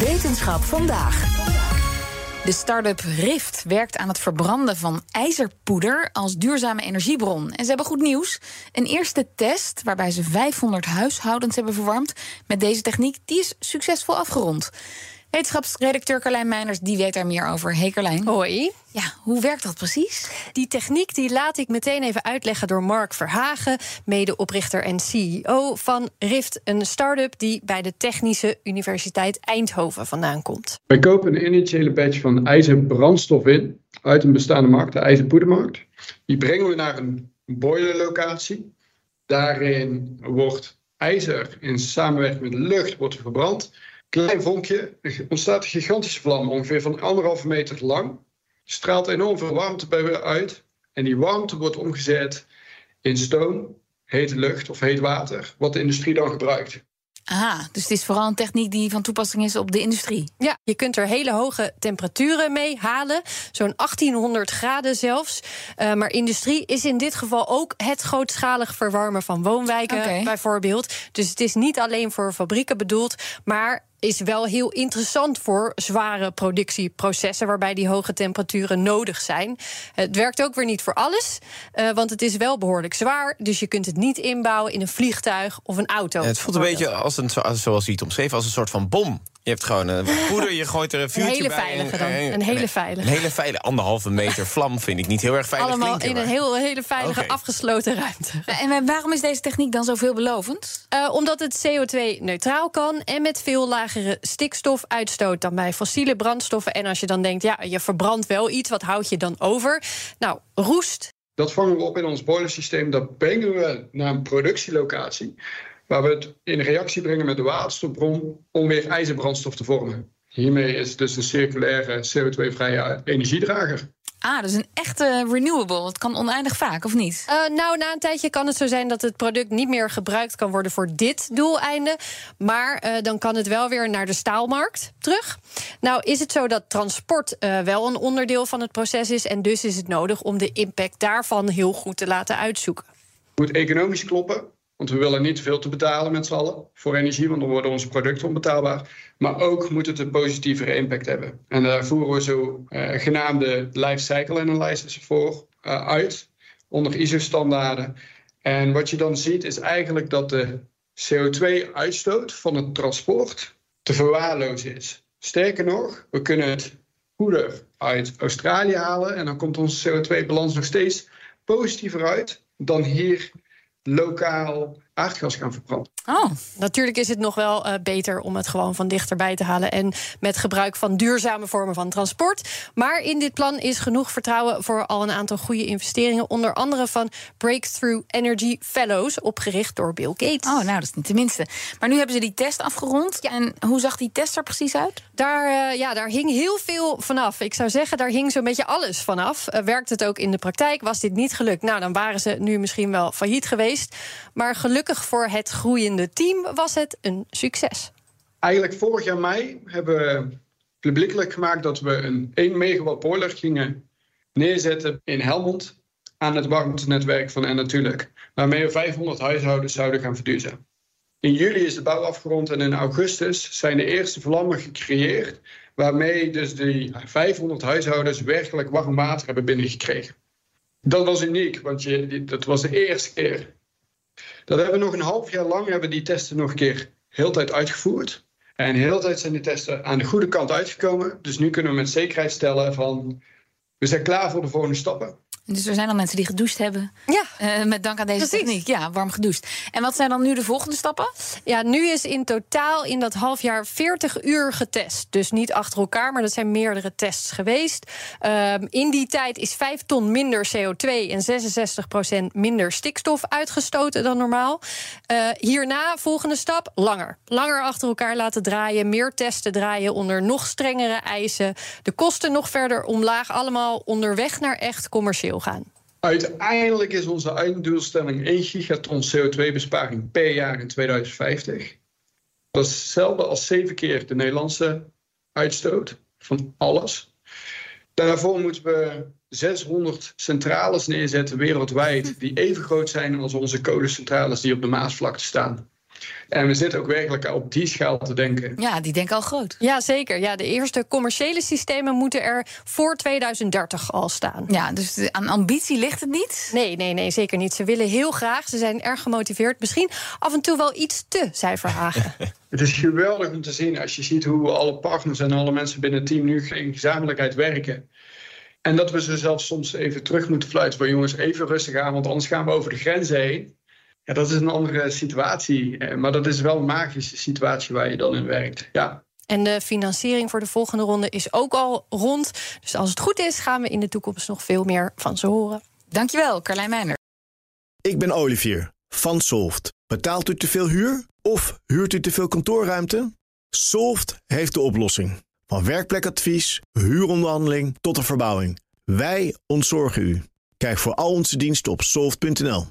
Wetenschap vandaag. De start-up Rift werkt aan het verbranden van ijzerpoeder als duurzame energiebron. En ze hebben goed nieuws. Een eerste test waarbij ze 500 huishoudens hebben verwarmd met deze techniek, die is succesvol afgerond. Wetenschapsredacteur Carlijn Meiners die weet daar meer over. Hey Carlijn. Hoi. Ja, hoe werkt dat precies? Die techniek die laat ik meteen even uitleggen door Mark Verhagen, medeoprichter en CEO van Rift, een start-up die bij de Technische Universiteit Eindhoven vandaan komt. Wij kopen een initiële batch van ijzerbrandstof in uit een bestaande markt, de ijzerpoedermarkt. Die brengen we naar een boilerlocatie. Daarin wordt ijzer in samenwerking met lucht wordt verbrand klein vonkje, er ontstaat een gigantische vlam, ongeveer van anderhalve meter lang. Straalt enorm veel warmte bij weer uit. En die warmte wordt omgezet in stoom, hete lucht of heet water, wat de industrie dan gebruikt. Ah, dus het is vooral een techniek die van toepassing is op de industrie. Ja, je kunt er hele hoge temperaturen mee halen, zo'n 1800 graden zelfs. Uh, maar industrie is in dit geval ook het grootschalig verwarmen van woonwijken, okay. bijvoorbeeld. Dus het is niet alleen voor fabrieken bedoeld, maar is wel heel interessant voor zware productieprocessen waarbij die hoge temperaturen nodig zijn. Het werkt ook weer niet voor alles, uh, want het is wel behoorlijk zwaar. Dus je kunt het niet inbouwen in een vliegtuig of een auto. Het voelt een beetje als een, zoals je het omschreven, als een soort van bom. Je hebt gewoon een poeder, je gooit er een vuurtje een hele bij. Veilige dan. Een hele veilige. Een hele veilige, anderhalve meter vlam vind ik niet heel erg veilig Allemaal klinken, in een heel, hele veilige, okay. afgesloten ruimte. En waarom is deze techniek dan zo veelbelovend? Uh, omdat het CO2-neutraal kan en met veel lagere stikstofuitstoot dan bij fossiele brandstoffen. En als je dan denkt, ja, je verbrandt wel iets, wat houd je dan over? Nou, roest. Dat vangen we op in ons boilersysteem. Dat brengen we naar een productielocatie waar we het in reactie brengen met de waterstofbron om weer ijzerbrandstof te vormen. Hiermee is het dus een circulaire CO2-vrije energiedrager. Ah, dus een echte renewable. Het kan oneindig vaak, of niet? Uh, nou, na een tijdje kan het zo zijn dat het product niet meer gebruikt kan worden voor dit doeleinde. Maar uh, dan kan het wel weer naar de staalmarkt terug. Nou, is het zo dat transport uh, wel een onderdeel van het proces is. En dus is het nodig om de impact daarvan heel goed te laten uitzoeken. Het moet economisch kloppen. Want we willen niet veel te betalen met z'n allen voor energie, want dan worden onze producten onbetaalbaar. Maar ook moet het een positievere impact hebben. En daar voeren we zo uh, genaamde life cycle analysis voor uh, uit, onder ISO-standaarden. En wat je dan ziet is eigenlijk dat de CO2-uitstoot van het transport te verwaarlozen is. Sterker nog, we kunnen het poeder uit Australië halen en dan komt onze CO2-balans nog steeds positiever uit dan hier local aardgas gaan verbranden. Oh. Natuurlijk is het nog wel uh, beter om het gewoon van dichterbij te halen en met gebruik van duurzame vormen van transport. Maar in dit plan is genoeg vertrouwen voor al een aantal goede investeringen, onder andere van Breakthrough Energy Fellows, opgericht door Bill Gates. Oh, nou, dat is niet de minste. Maar nu hebben ze die test afgerond. Ja. En hoe zag die test er precies uit? Daar, uh, ja, daar hing heel veel vanaf. Ik zou zeggen, daar hing zo'n beetje alles vanaf. Uh, werkt het ook in de praktijk? Was dit niet gelukt? Nou, dan waren ze nu misschien wel failliet geweest. Maar gelukkig voor het groeiende team was het een succes. Eigenlijk vorig jaar mei hebben we publiekelijk gemaakt dat we een 1 megawatt boiler gingen neerzetten in Helmond aan het warmtenetwerk van En Natuurlijk, waarmee we 500 huishoudens zouden gaan verduurzamen. In juli is de bouw afgerond en in augustus zijn de eerste vlammen gecreëerd, waarmee dus die 500 huishoudens werkelijk warm water hebben binnengekregen. Dat was uniek, want je, dat was de eerste keer dat hebben we nog een half jaar lang hebben die testen nog een keer heel tijd uitgevoerd. En heel tijd zijn die testen aan de goede kant uitgekomen. Dus nu kunnen we met zekerheid stellen van we zijn klaar voor de volgende stappen. Dus er zijn al mensen die gedoucht hebben. Ja. Uh, met dank aan deze Precies. techniek. Ja, warm gedoucht. En wat zijn dan nu de volgende stappen? Ja, nu is in totaal in dat half jaar 40 uur getest. Dus niet achter elkaar, maar dat zijn meerdere tests geweest. Uh, in die tijd is 5 ton minder CO2 en 66 procent minder stikstof uitgestoten dan normaal. Uh, hierna, volgende stap, langer. Langer achter elkaar laten draaien, meer testen draaien onder nog strengere eisen. De kosten nog verder omlaag, allemaal onderweg naar echt commercieel Uiteindelijk is onze einddoelstelling 1 gigaton CO2-besparing per jaar in 2050. Dat is hetzelfde als zeven keer de Nederlandse uitstoot van alles. Daarvoor moeten we 600 centrales neerzetten wereldwijd die even groot zijn als onze kolencentrales die op de Maasvlakte staan. En we zitten ook werkelijk op die schaal te denken. Ja, die denken al groot. Ja, zeker. Ja, de eerste commerciële systemen moeten er voor 2030 al staan. Ja, dus aan ambitie ligt het niet? Nee, nee, nee, zeker niet. Ze willen heel graag. Ze zijn erg gemotiveerd. Misschien af en toe wel iets te, zei Verhagen. het is geweldig om te zien als je ziet hoe alle partners en alle mensen binnen het team nu in gezamenlijkheid werken. En dat we ze zelfs soms even terug moeten fluiten. Van jongens, even rustig aan, want anders gaan we over de grenzen heen. Ja, dat is een andere situatie. Eh, maar dat is wel een magische situatie waar je dan in werkt. Ja. En de financiering voor de volgende ronde is ook al rond. Dus als het goed is, gaan we in de toekomst nog veel meer van ze horen. Dankjewel, Carlijn Meijner. Ik ben Olivier van Solft. Betaalt u te veel huur of huurt u te veel kantoorruimte? Solft heeft de oplossing. Van werkplekadvies, huuronderhandeling tot de verbouwing. Wij ontzorgen u. Kijk voor al onze diensten op soft.nl.